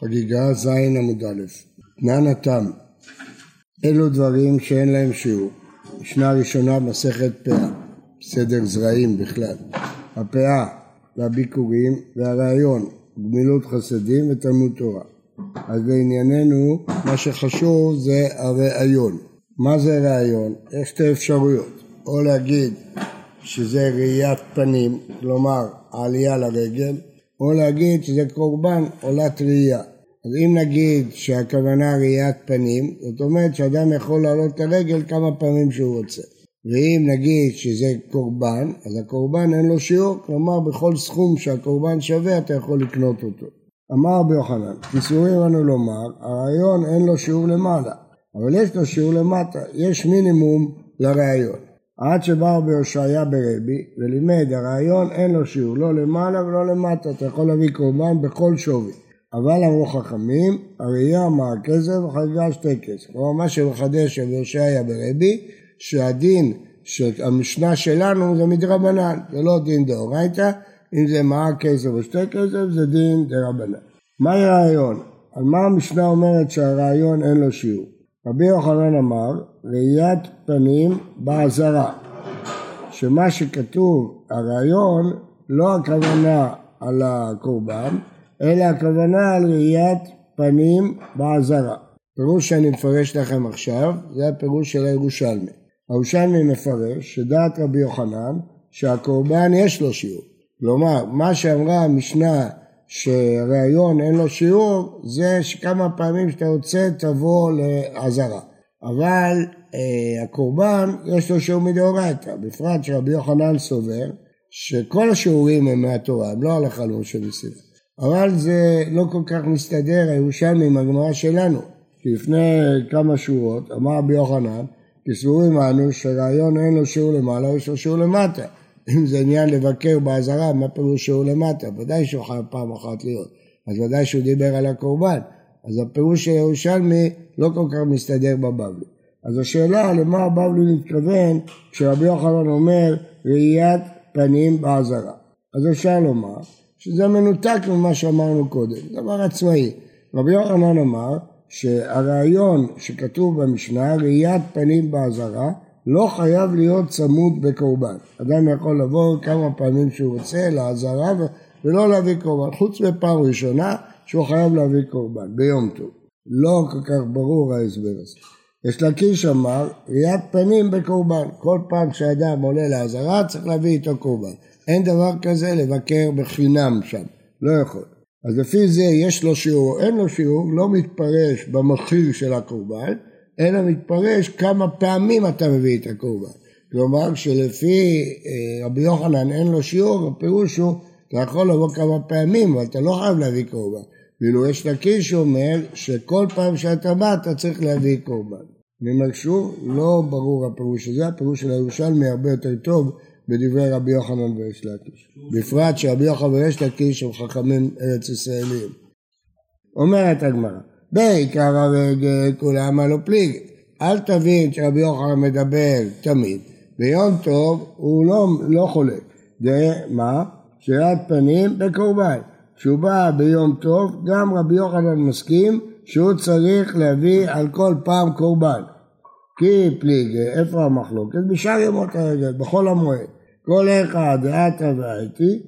חגיגה ז' עמוד א', תנן אלו דברים שאין להם שיעור. משנה ראשונה מסכת פאה, סדר זרעים בכלל. הפאה והביקורים והרעיון, גמילות חסדים ותלמוד תורה. אז לענייננו מה שחשוב זה הרעיון. מה זה רעיון? יש שתי אפשרויות, או להגיד שזה ראיית פנים, כלומר העלייה לרגל, או להגיד שזה קורבן עולת ראייה. אז אם נגיד שהכוונה ראיית פנים, זאת אומרת שאדם יכול לעלות את הרגל כמה פעמים שהוא רוצה. ואם נגיד שזה קורבן, אז הקורבן אין לו שיעור, כלומר בכל סכום שהקורבן שווה אתה יכול לקנות אותו. אמר רבי יוחנן, כיסורים לנו לומר, הרעיון אין לו שיעור למעלה, אבל יש לו שיעור למטה, יש מינימום לרעיון. עד שבא רבי הושעיה ברבי ולימד הרעיון אין לו שיעור לא למעלה ולא למטה אתה יכול להביא קורבן בכל שווי אבל אמרו חכמים הראייה מר כסף וחגיגה שתי כסף כלומר מה שמחדש רבי הושעיה ברבי שהדין של המשנה שלנו זה מדרבנן זה לא דין דאורייתא אם זה מר כסף או שתי כסף זה דין דרבנן מהי רעיון? על מה המשנה אומרת שהרעיון אין לו שיעור? רבי יוחנן אמר, ראיית פנים באזהרה, שמה שכתוב, הרעיון, לא הכוונה על הקורבן, אלא הכוונה על ראיית פנים באזהרה. פירוש שאני מפרש לכם עכשיו, זה הפירוש של הירושלמי. הירושלמי מפרש שדעת רבי יוחנן שהקורבן יש לו שיעור. כלומר, מה שאמרה המשנה שראיון אין לו שיעור, זה שכמה פעמים שאתה רוצה תבוא לעזרה. אבל אה, הקורבן יש לו שיעור מדאורייתא, בפרט שרבי יוחנן סובר שכל השיעורים הם מהתורה, הם לא הלכה למשה מסירה. אבל זה לא כל כך מסתדר, הירושלמי עם הגמרא שלנו. כי לפני כמה שורות אמר רבי יוחנן, כי סבורים אנו שרעיון אין לו שיעור למעלה, יש לו שיעור למטה. אם זה עניין לבקר באזהרה, מה פירוש שהוא למטה? ודאי שהוא חייב פעם אחת להיות. אז ודאי שהוא דיבר על הקורבן. אז הפירוש של ירושלמי לא כל כך מסתדר בבבלי. אז השאלה למה הבבלי מתכוון כשרבי יוחנן אומר ראיית פנים באזהרה. אז אפשר לומר שזה מנותק ממה שאמרנו קודם, דבר עצמאי. רבי יוחנן אמר שהרעיון שכתוב במשנה ראיית פנים באזהרה לא חייב להיות צמוד בקורבן. אדם יכול לבוא כמה פעמים שהוא רוצה לעזרה ולא להביא קורבן, חוץ מפעם ראשונה שהוא חייב להביא קורבן, ביום טוב. לא כל כך ברור ההסבר הזה. יש לקיש אמר, ראיית פנים בקורבן. כל פעם שאדם עולה לעזרה צריך להביא איתו קורבן. אין דבר כזה לבקר בחינם שם, לא יכול. אז לפי זה יש לו שיעור, אין לו שיעור, לא מתפרש במחיר של הקורבן, אלא מתפרש כמה פעמים אתה מביא את הקורבן. כלומר שלפי אה, רבי יוחנן אין לו שיעור, הפירוש הוא, אתה יכול לבוא כמה פעמים, אבל אתה לא חייב להביא קורבן. ואילו יש לקיש שאומר שכל פעם שאתה בא אתה צריך להביא קורבן. אני אומר שוב, לא ברור הפירוש הזה, הפירוש של הירושלמי הרבה יותר טוב בדברי רבי יוחנן ויש לקיש. בפרט שרבי יוחנן ויש לקיש הם חכמים ארץ ישראלים. אומרת הגמרא בעיקר הרגל כולם הלא פליג. אל תבין שרבי יוחנן מדבר תמיד. ביום טוב הוא לא, לא חולק. זה מה? שירת פנים בקורבן. כשהוא בא ביום טוב, גם רבי יוחנן מסכים שהוא צריך להביא על כל פעם קורבן. כי פליג, איפה המחלוקת? בשאר ימות הרגל, בחול המועד. כל אחד דעתה והייתי,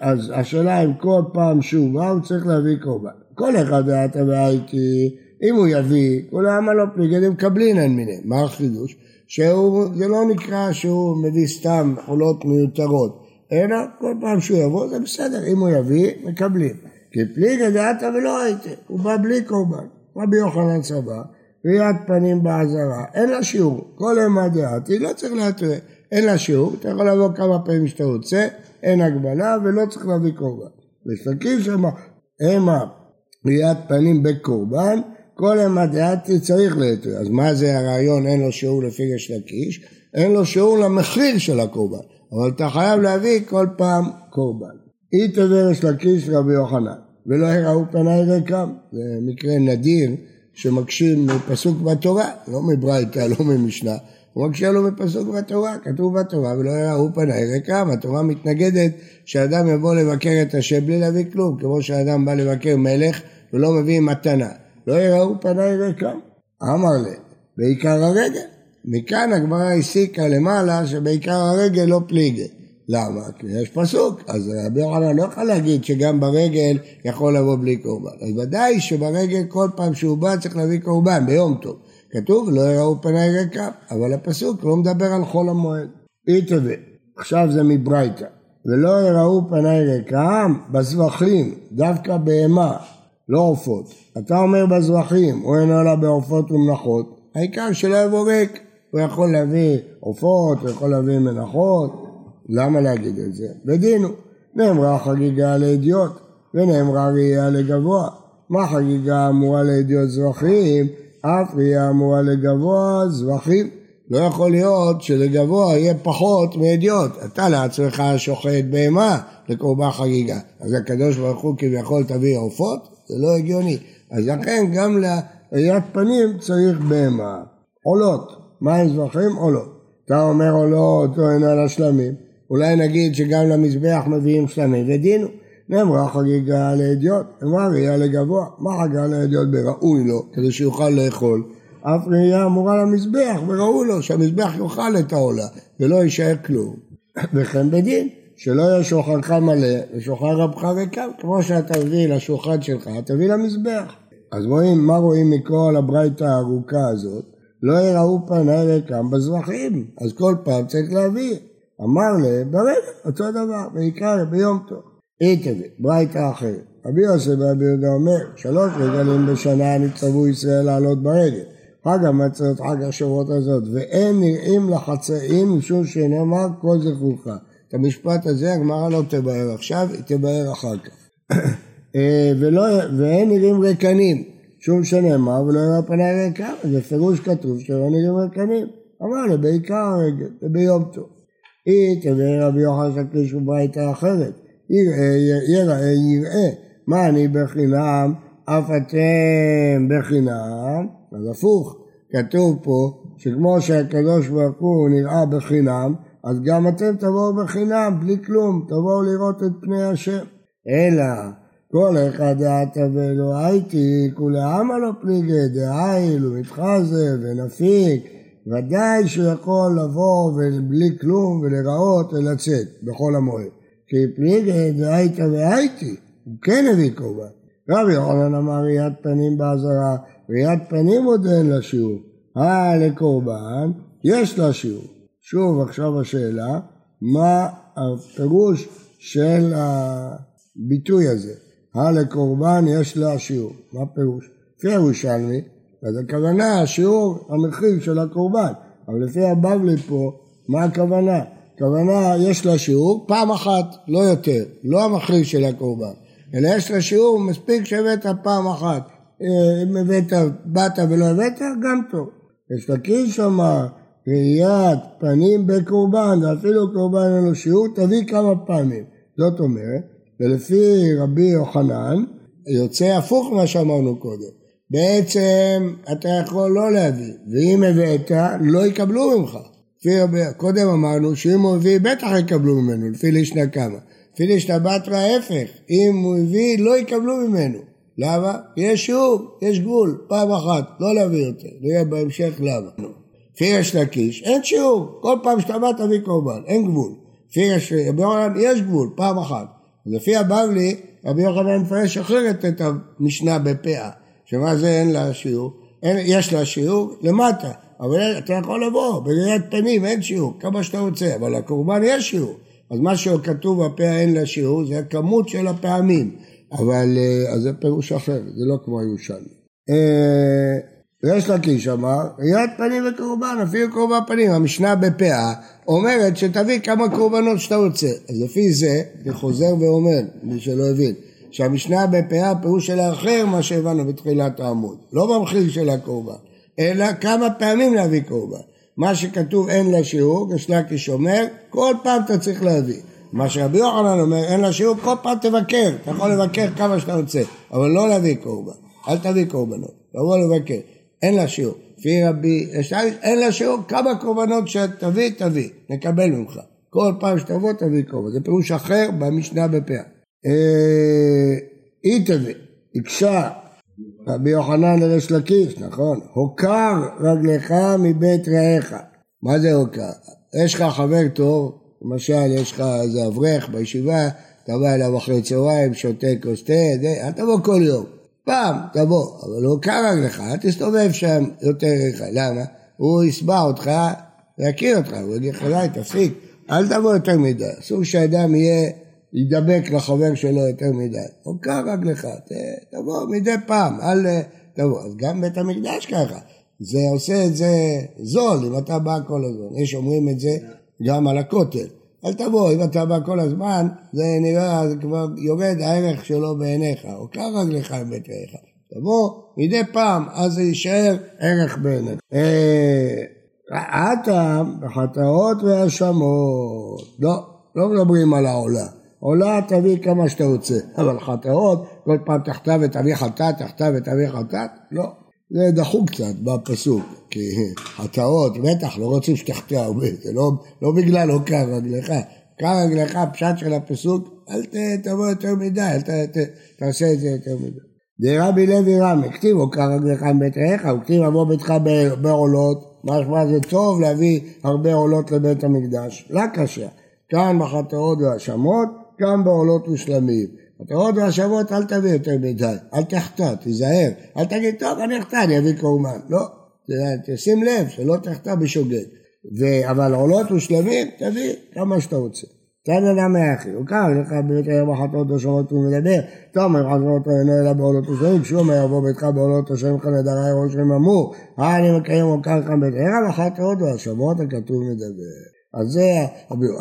אז השאלה אם כל פעם שהוא בא הוא צריך להביא קורבן. כל אחד דעתה והייתי, אם הוא יביא, כולם לא פליגי מקבלינן מיני. מה החידוש? שזה לא נקרא שהוא מביא סתם חולות מיותרות. אלא כל פעם שהוא יבוא זה בסדר, אם הוא יביא, מקבלים. כי פליגה דעתה ולא הייתי, הוא בא בלי קורבן. רבי יוחנן סבא, ראיית פנים באזהרה, אין לה שיעור. כל אימה דעתי, לא צריך להתראה. אין לה שיעור, אתה יכול לבוא כמה פעמים שאתה רוצה, אין הגבלה ולא צריך להביא קורבן. ושקים שם אימה ראיית פנים בקורבן, כל אימה דעתי צריך להתראה. אז מה זה הרעיון אין לו שיעור לפי יש לקיש? אין לו שיעור למחיר של הקורבן. אבל אתה חייב להביא כל פעם קורבן. אי תברש לקיש רבי יוחנן, ולא יראו פניי ריקם. זה מקרה נדיר שמקשים מפסוק בתורה, לא מברייתא, לא ממשנה, הוא מקשה לו מפסוק בתורה, כתוב בתורה, ולא יראו פניי ריקם. התורה מתנגדת שאדם יבוא לבקר את השם בלי להביא כלום, כמו שאדם בא לבקר מלך ולא מביאים מתנה. לא יראו פניי ריקם. אמר לי, בעיקר הרגל. מכאן הגמרא הסיקה למעלה שבעיקר הרגל לא פליגה. למה? כי יש פסוק, אז רבי יוחנן לא יכול להגיד שגם ברגל יכול לבוא בלי קורבן. אז ודאי שברגל כל פעם שהוא בא צריך להביא קורבן ביום טוב. כתוב לא יראו פניי ריקם, אבל הפסוק לא מדבר על חול המועד. איתווה, עכשיו זה מברייתא. ולא יראו פניי ריקם בזבחים, דווקא בהמה, לא עופות. אתה אומר בזבחים, הוא אינו אלא בעופות ומנחות, העיקר שלא יבוא ריק. הוא יכול להביא עופות, הוא יכול להביא מנחות, למה להגיד את זה? בדינו. נאמרה חגיגה לאדיוט ונאמרה ראייה לגבוה. מה חגיגה אמורה לאדיוט זבחים? אף ראייה אמורה לגבוה זבחים. לא יכול להיות שלגבוה יהיה פחות מאדיוט. אתה לעצמך שוחט בהמה לקורבן חגיגה. אז הקדוש ברוך הוא כביכול תביא עופות? זה לא הגיוני. אז לכן גם לראיית פנים צריך בהמה. עולות. מה הם זבחים? עולות. אתה אומר או אין על השלמים. אולי נגיד שגם למזבח מביאים שלמים ודינו. נאמרה חגיגה לאדיוט, אמרה ראייה לגבוה. מה חגיגה לאדיוט בראוי לו, כדי שיוכל לאכול? אף ראייה אמורה למזבח, וראו לו שהמזבח יאכל את העולה, ולא יישאר כלום. וכן בדין, שלא יהיה שולחנך מלא ושולחן רבך ריקם, כמו שאתה מביא לשולחן שלך, תביא למזבח. אז רואים, מה רואים מכל הברייתא הארוכה הזאת? לא יראו פניי ריקם בזרחים, אז כל פעם צריך להביא. אמר להם, ברגע, אותו דבר, ויקרא ביום טוב. איתבי, ברייתא אחרת. רבי יוסף ורבי יהודה אומר, שלוש רגלים בשנה נצטוו ישראל לעלות ברגל. חג המצות, חג השבועות הזאת, ואין נראים לחצאים משום שנאמר כל זכורך. את המשפט הזה הגמרא לא תבהר עכשיו, היא תבהר אחר כך. אה, ולא, ואין נראים ריקנים, שום שנאמר ולא יראה פני ריקם, זה פירוש כתוב שלא נראים ריקנים. אמר לו בעיקר וביום טוב. אית יראה רבי יוחנן שקיש בברייתא אחרת, יראה, יראה, מה אני בחינם, אף אתם בחינם, אז הפוך, כתוב פה שכמו שהקדוש ברוך הוא נראה בחינם, אז גם אתם תבואו בחינם, בלי כלום, תבואו לראות את פני השם. אלא כל אחד דעתה ולא הייתי, כולי עמא לא פליגי דהייל ומתחזה ונפיק ודאי שהוא יכול לבוא ובלי כלום ולראות ולצאת בכל המועד. כי פליגי דהייתא והייתי, הוא כן הביא קורבן. רבי יוחנן אמר ראיית פנים באזהרה, ראיית פנים עוד אין לה שיעור. אה לקורבן, יש לה שיעור. שוב עכשיו השאלה, מה הפירוש של הביטוי הזה? אה לקורבן יש לה שיעור. מה פירוש? לפי הירושלמי, אז הכוונה, השיעור, המחיר של הקורבן. אבל לפי הבבלי פה, מה הכוונה? הכוונה, יש לה שיעור פעם אחת, לא יותר, לא המחיר של הקורבן, אלא יש לה שיעור מספיק שהבאת פעם אחת. אה, אם הבאת, באת ולא הבאת, גם טוב. יש לקיש אמר, ראיית פנים בקורבן, ואפילו קורבן אין לו שיעור, תביא כמה פעמים. זאת אומרת, ולפי רבי יוחנן, יוצא הפוך ממה שאמרנו קודם. בעצם אתה יכול לא להביא, ואם הבאת, לא יקבלו ממך. קודם אמרנו שאם הוא הביא, בטח יקבלו ממנו, לפי לישנא קמא. לפי לישנא בתרא ההפך, אם הוא הביא, לא יקבלו ממנו. למה? יש שיעור, יש גבול, פעם אחת, לא להביא יותר, נראה בהמשך למה. לפי יש לקיש, אין שיעור, כל פעם שאתה בא תביא קורבן, אין גבול. לפי יש, יש גבול, פעם אחת. לפי הבבלי, רבי יוחנן מפרש אחרת את המשנה בפאה. שמה זה אין לה שיעור? אין, יש לה שיעור למטה, אבל אתה יכול לבוא, בראיית פנים אין שיעור, כמה שאתה רוצה, אבל לקורבן יש שיעור. אז מה שכתוב בפה אין לה שיעור, זה הכמות של הפעמים. אבל אה, אז זה פירוש אחר, זה לא כמו הירושלמי. אה, יש לקיש אמר, ראיית פנים וקורבן, אפילו קורבן פנים, המשנה בפאה אומרת שתביא כמה קורבנות שאתה רוצה. אז לפי זה, אני חוזר ואומר, מי שלא הבין, שהמשנה בפאה פירוש של האחר מה שהבנו בתחילת העמוד, לא במחיר של הקורבן, אלא כמה פעמים להביא קורבן. מה שכתוב אין לה שיעור, גשלקי אומר, כל פעם אתה צריך להביא. מה שרבי יוחנן אומר, אין לה שיעור, כל פעם תבקר, אתה יכול לבקר כמה שאתה רוצה, אבל לא להביא קורבן, אל תביא קורבנות, תבוא לבקר, אין לה שיעור. לפי רבי ישעי, אין לה שיעור, כמה קורבנות שתביא, תביא, נקבל ממך. כל פעם שתבוא תביא קורבן, זה פירוש אחר במשנה בפאה. אה, היא תביא, הקשה רבי יוחנן לריש לקיש, נכון. הוקר רגלך מבית רעיך. מה זה הוקר? יש לך חבר טוב, למשל יש לך איזה אברך בישיבה, אתה בא אליו אחרי צהריים, שותה כוס תה, אל תבוא כל יום. פעם תבוא, אבל הוקר רגלך, אל תסתובב שם יותר רגלך. למה? הוא יסבע אותך, יכיר אותך, הוא יגיד לך, די, תפסיק, אל תבוא יותר מדי. אסור שאדם יהיה ידבק לחבר שלו יותר מדי. הוקר רגלך, תבוא מדי פעם, אל תבוא. אז גם בית המקדש ככה. זה עושה את זה זול, אם אתה בא כל הזמן. יש אומרים את זה גם על הכותל. אל תבוא, אם אתה בא כל הזמן, זה נראה, זה כבר יורד הערך שלו בעיניך. הוקר רגלך עם בית רעיך. תבוא מדי פעם, אז זה יישאר ערך בעיניך. הטעם בחטאות והאשמות. לא, לא מדברים על העולה. עולה תביא כמה שאתה רוצה, אבל חטאות, כל פעם תחטא ותביא חטאת, תחטא ותביא חטאת, לא. זה דחו קצת בפסוק, כי חטאות, בטח, לא רוצים שתחטא הרבה, זה לא, לא בגלל הוקר רגלך. הוקר רגלך, פשט של הפסוק, אל תבוא יותר מדי, אל ת, ת, תעשה את זה יותר מדי. דרבי לוי רמי, כתיב הוקר רגלך מבית רעיך, וכתיב אבוא ביתך בעולות, משמע זה טוב להביא הרבה עולות לבית המקדש, לא קשה. כאן בחטאות והאשמות, גם בעולות ושלמים. מטרות והשבות אל תביא יותר מדי, אל תחטא, תיזהר, אל תגיד טוב אני אחטא, אני אביא קורבן, לא, תשים לב שלא תחטא בשוגג, אבל עולות ושלמים תביא כמה שאתה רוצה. תן אדם מאחי, הוא קרא לך בבית היום החטאות השמות ומדבר, תאמר חטאות אינו אלא בעולות ושלמים, אומר יבוא ביתך בעולות השם לך נדרי ראש אמור, אה אני מקיים עוקר לך בית ערב החטאות והשמות הכתוב מדבר. אז זה,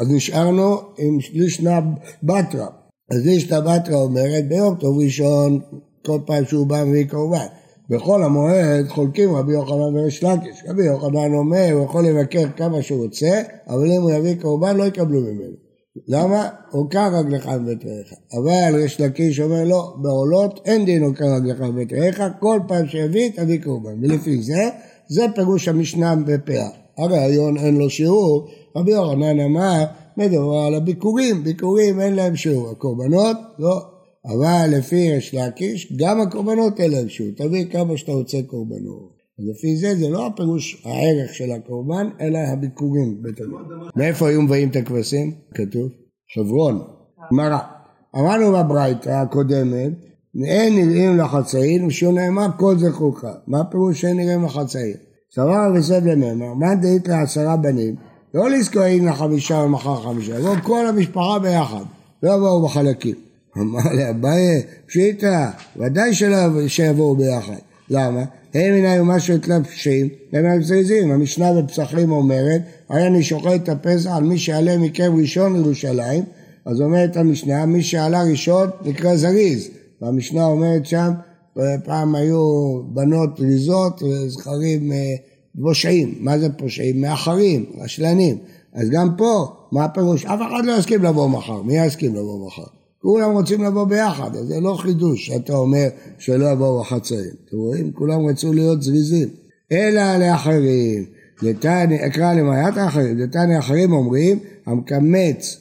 אז נשארנו עם לישנא בתרא. אז לישנא בתרא אומרת ביום טוב ראשון, כל פעם שהוא בא מביא קורבן. בכל המועד חולקים רבי יוחנן ויש לקיש. רבי יוחנן אומר, הוא יכול לבקר כמה שהוא רוצה, אבל אם הוא יביא קורבן לא יקבלו ממנו. למה? עוקר רגלך מבית רעיך. אבל יש לקיש אומר לא, בעולות אין דין עוקר רגלך מבית רעיך, כל פעם שיביא תביא קורבן. ולפי זה, זה פירוש המשנה בפאה. הרעיון אין לו שיעור, רבי יוחנן אמר, מדובר על הביקורים, ביקורים אין להם שיעור, הקורבנות לא, אבל לפי יש להקיש, גם הקורבנות אין להם שיעור, תביא כמה שאתה רוצה קורבנות. לפי זה, זה לא הפירוש הערך של הקורבן, אלא הביקורים מאיפה היו מביאים את הכבשים? כתוב, חברון, גמרא. אמרנו בברייתא הקודמת, אין נראים לחצאין, ושהוא נאמר כל זכורך. מה הפירוש שאין נראים לחצאין? סבר וסב למאמר, מה דאית לעשרה בנים? לא לזכור הנה חמישה ומחר חמישה, יבואו כל המשפחה ביחד, לא יבואו בחלקים. אמר לאביי, פשיטא, ודאי שלא שיבואו ביחד. למה? הם מן היו משהו את לפשים, הם זריזים. המשנה בפסחים אומרת, הרי אני שוחט את הפסח על מי שעלה מקרב ראשון לירושלים, אז אומרת המשנה, מי שעלה ראשון נקרא זריז. והמשנה אומרת שם, פעם היו בנות ריזות וזכרים פושעים, מה זה פושעים? מאחרים, רשלנים. אז גם פה, מה הפירוש? אף אחד לא יסכים לבוא מחר, מי יסכים לבוא מחר? כולם רוצים לבוא ביחד, אז זה לא חידוש שאתה אומר שלא יבואו החצאים. אתם רואים? כולם רצו להיות זריזים. אלא לאחרים, לתני, אקרא למעט האחרים, לתני אחרים אומרים, המקמץ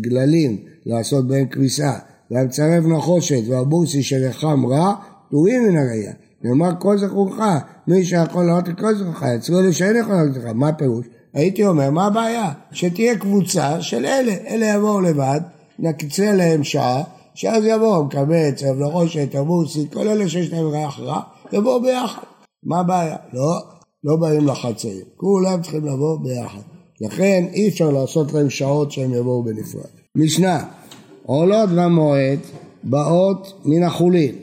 גללים לעשות בהם כביסה, והמצרף נחושת והבורסי שרחם רע, פטורים מן הראייה. נאמר כל זכורך, מי שיכול לעלות את כל זכורך, יצרו לי שאין יכול לעלות לך, מה הפירוש? הייתי אומר, מה הבעיה? שתהיה קבוצה של אלה, אלה יבואו לבד, נקצה להם שעה, שאז יבואו, מקבץ, אבלרושת, אבוסי, כל אלה שיש להם ריח רע, יבואו ביחד. מה הבעיה? לא, לא באים לחצאים, כולם צריכים לבוא ביחד. לכן אי אפשר לעשות להם שעות שהם יבואו בנפרד. משנה, עולות במועד באות מן החולין.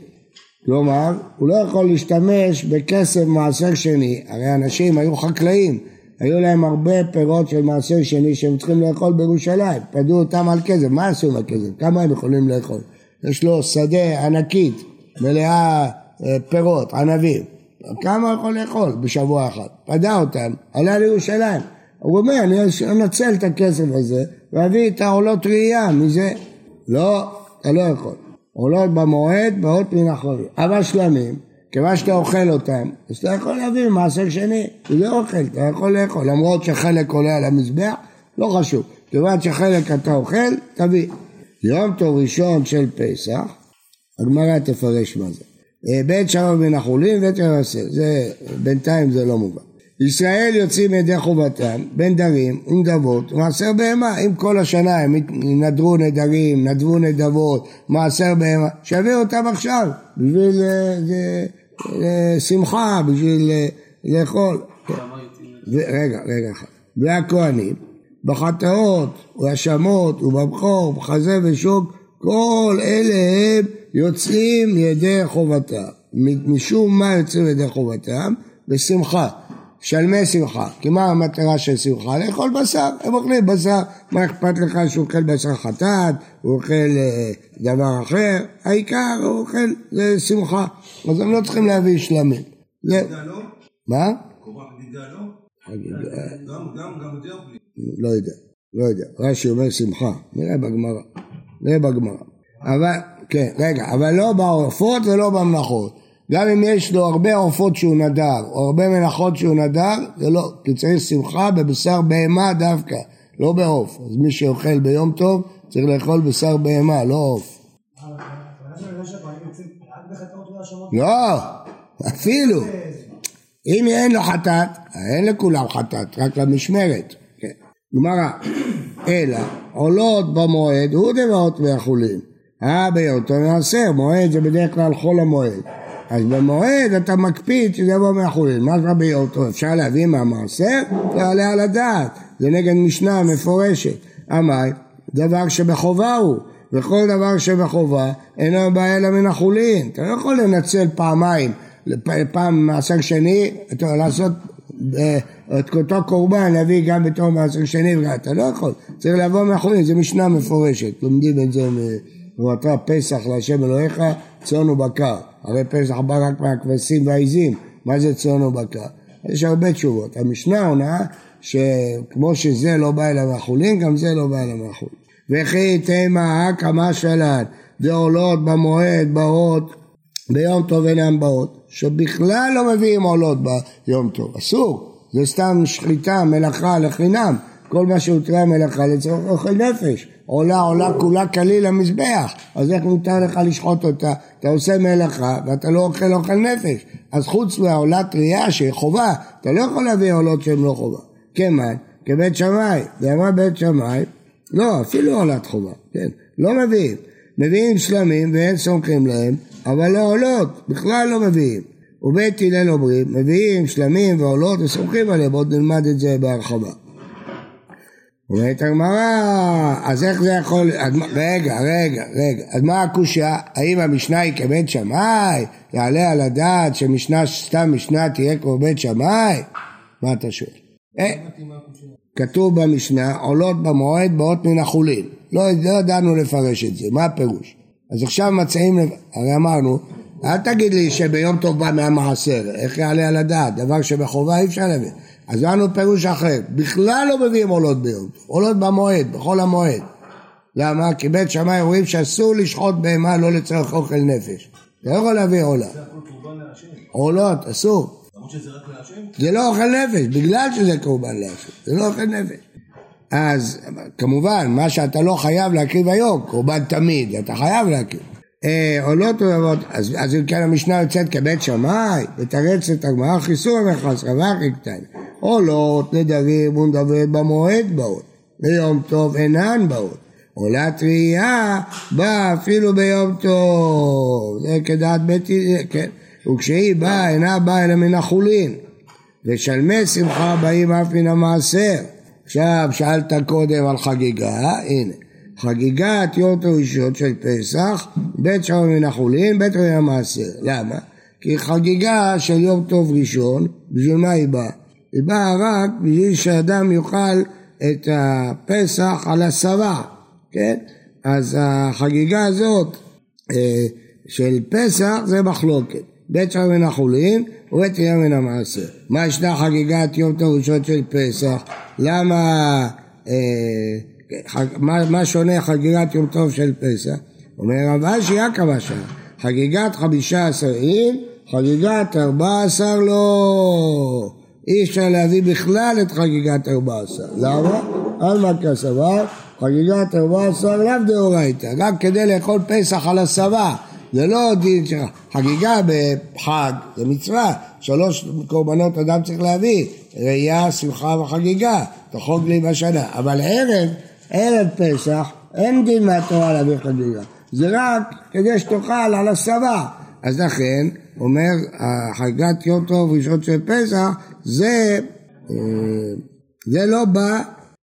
כלומר, הוא לא יכול להשתמש בכסף מעשר שני, הרי אנשים היו חקלאים, היו להם הרבה פירות של מעשר שני שהם צריכים לאכול בירושלים, פדו אותם על כסף, מה עשו עם הכסף? כמה הם יכולים לאכול? יש לו שדה ענקית, מלאה אה, פירות, ענבים, כמה הוא יכול לאכול בשבוע אחד? פדה אותם, עלה לירושלים. הוא אומר, אני אנצל את הכסף הזה ואביא את העולות ראייה מזה. לא, אתה לא יכול. עולות במועד, באות מן החורים. אבל שלמים, כיוון שאתה אוכל אותם, אז אתה יכול להביא מעשר שני, זה אוכל, אתה יכול לאכול, למרות שחלק עולה על המזבח, לא חשוב. כיוון שחלק אתה אוכל, תביא. יום טוב ראשון של פסח, הגמרא תפרש מה זה. אה, בית שמאי מן החולין ובית מעשר, זה בינתיים זה לא מובן. ישראל יוצאים ידי חובתם בין דרים ונדבות ומעשר בהמה אם כל השנה הם נדרו נדרים, נדבו נדבות, מעשר בהמה, שיביאו אותם עכשיו בשביל אה, אה, שמחה, בשביל לאכול. כן. רגע, רגע אחד. והכהנים בחטאות ובהאשמות ובבכור ובחזה ושוק כל אלה הם יוצאים ידי חובתם. משום מה יוצאים ידי חובתם? בשמחה. שלמי שמחה. כי מה המטרה של שמחה? לאכול בשר. הם אוכלים בשר. מה אכפת לך שהוא אוכל בשר חטאת, הוא אוכל אה, דבר אחר? העיקר הוא אוכל, זה שמחה. אז הם לא צריכים להביא שלמים. זה... מה? לא? גם, גם, גם יותר בלי. לא יודע, לא יודע. רש"י אומר שמחה. נראה בגמרא. נראה בגמרא. אבל, כן, רגע, אבל לא בעורפות ולא במנחות. גם אם יש לו הרבה עורפות שהוא נדר, או הרבה מנחות שהוא נדר, זה לא, כי צריך שמחה בבשר בהמה דווקא, לא בעוף. אז מי שאוכל ביום טוב, צריך לאכול בשר בהמה, לא עוף. לא, אפילו. אם אין לו חטאת, אין לכולם חטאת, רק למשמרת. כן. גמרא, אלא עולות במועד הוא דבעות מהחולין. אה ביותו מעשר, מועד זה בדרך כלל חול המועד. אז במועד אתה מקפיד שזה יבוא מהחולין. מה זה ביותו? אפשר להביא מהמעשר? לא על הדעת. זה נגד משנה מפורשת. אמר, דבר שבחובה הוא. וכל דבר שבחובה אינו בא אלא מן החולין. אתה לא יכול לנצל פעמיים, פעם מעשר שני, אתה לעשות אה, את אותו קורבן להביא גם בתור מעשר שני, אתה לא יכול, צריך לבוא מהחולין, זה משנה מפורשת, לומדים את זה ואתה פסח להשם אלוהיך צאן ובקר, הרי פסח בא רק מהכבשים והעיזים, מה זה צאן ובקר? יש הרבה תשובות, המשנה עונה שכמו שזה לא בא אליו מהחולין, גם זה לא בא אליו מהחולין. וכי תימא כמה שלן דעולות במועד באות ביום טוב אינן באות, שבכלל לא מביאים עולות ביום טוב, אסור, זה סתם שחיטה, מלאכה לחינם, כל מה שהותרה מלאכה לצורך אוכל נפש, עולה עולה כולה כליל למזבח, אז איך מותר לך לשחוט אותה? אתה עושה מלאכה ואתה לא אוכל אוכל נפש, אז חוץ מהעולה טריה שהיא חובה, אתה לא יכול להביא עולות שהן לא חובה. כמן, כבית שמאי, ואמרה בית שמאי, לא, אפילו עולת חובה, כן, לא מביאים. מביאים שלמים ואין סומכים להם, אבל לא עולות, בכלל לא מביאים. ובית הלל אומרים, מביאים שלמים ועולות וסומכים עליהם, עוד נלמד את זה בהרחבה. אומרת הגמרא, אז איך זה יכול, אז, רגע, רגע, רגע, אז מה הקושייה? האם המשנה היא כבית שמאי? יעלה על הדעת שמשנה, סתם משנה תהיה כמו בית שמאי? מה אתה שואל? אה, כתוב במשנה, עולות במועד באות מן החולין. לא, לא ידענו לפרש את זה, מה הפירוש? אז עכשיו מציעים, הרי אמרנו, אל תגיד לי שביום טוב בא מהמעשר, איך יעלה על הדעת? דבר שבחובה אי אפשר להביא. אז לנו פירוש אחר, בכלל לא מביאים עולות ביום עולות במועד, בכל המועד. למה? כי בית שמאי רואים שאסור לשחוט בהמה לא לצורך אוכל נפש. אתה לא יכול להביא עולה. עולות, אסור. זה לא אוכל נפש, בגלל שזה קורבן להשם, זה לא אוכל נפש. אז כמובן, מה שאתה לא חייב להקריב היום, קורבן תמיד, אתה חייב להקריב. אה, עולות רבבות, אז, אז אם כן המשנה יוצאת כבית שמאי, ותרץ את הגמרא חיסור המכס, רווח קטן. עולות, נדרים ונדברת במועד באות, ביום טוב אינן באות. עולה טרייה באה אפילו ביום טוב, זה כדעת בית, כן. וכשהיא באה אינה באה אלא מן החולין ושלמי שמחה באים אף מן המעשר עכשיו שאלת קודם על חגיגה, הנה חגיגת יום ראשון של פסח, בית שם מן החולין, בית מן המעשר. למה? כי חגיגה של יום טוב ראשון, בשביל מה היא באה? היא באה רק בשביל שאדם יאכל את הפסח על הסבה, כן? אז החגיגה הזאת אה, של פסח זה מחלוקת. בית שם מן החולין ובית ים מן המעשר. מה ישנה חגיגת יום טוב ראשון של פסח? למה, אה, חג, מה, מה שונה חגיגת יום טוב של פסח? אומר רב אשי יעקב אשר, חגיגת חמישה עשר אין, חגיגת ארבע עשר לא. אי אפשר להביא בכלל את חגיגת ארבע עשר. למה? עלמא כסבר, חגיגת ארבע עשר לאו דאורייתא, גם כדי לאכול פסח על הסבה. זה לא דין של חגיגה בחג, זה מצווה, שלוש קורבנות אדם צריך להביא, ראייה, שמחה וחגיגה, תחוג לי בשנה, אבל ערב, ערב פסח, אין דין מהתורה להביא חגיגה, זה רק כדי שתאכל על הסבה, אז לכן, אומר, חגיגת יום טוב ראשון של פסח, זה, אה, זה לא בא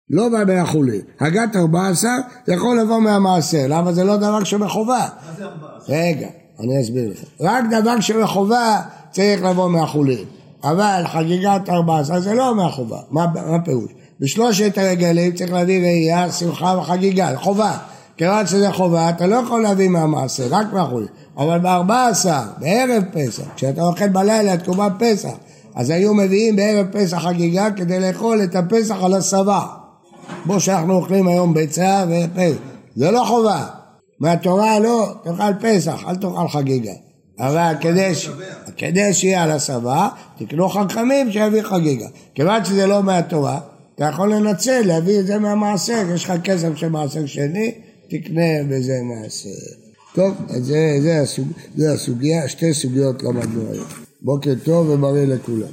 לא בא מהחולין. הגת 14 זה יכול לבוא מהמעשר, למה זה לא דבר שבחובה? מה זה 14? רגע, אני אסביר לך. רק דבר שבחובה צריך לבוא מהחולין. אבל חגיגת 14 זה לא מהחובה. מה, מה פירוש? בשלושת הרגלים צריך להביא ראייה, שמחה וחגיגה, חובה. כיוון שזה חובה, אתה לא יכול להביא מהמעשר, רק מהחולין. אבל ב-14, בערב פסח, כשאתה אוכל בלילה תקומת פסח, אז היו מביאים בערב פסח חגיגה כדי לאכול את הפסח על הסבה. כמו שאנחנו אוכלים היום ביצה ופסח. זה לא חובה. מהתורה לא, תאכל פסח, אל תאכל חגיגה. אבל כדי, ש... כדי שיהיה על הסבה, תקנו חכמים שיביא חגיגה. כיוון שזה לא מהתורה, אתה יכול לנצל, להביא את זה מהמעשר, יש לך כסף של מעשר שני, תקנה בזה מעשר. טוב, אז זה, זה, הסוג, זה הסוגיה, שתי סוגיות למדנו היום. בוקר טוב ובריא לכולם.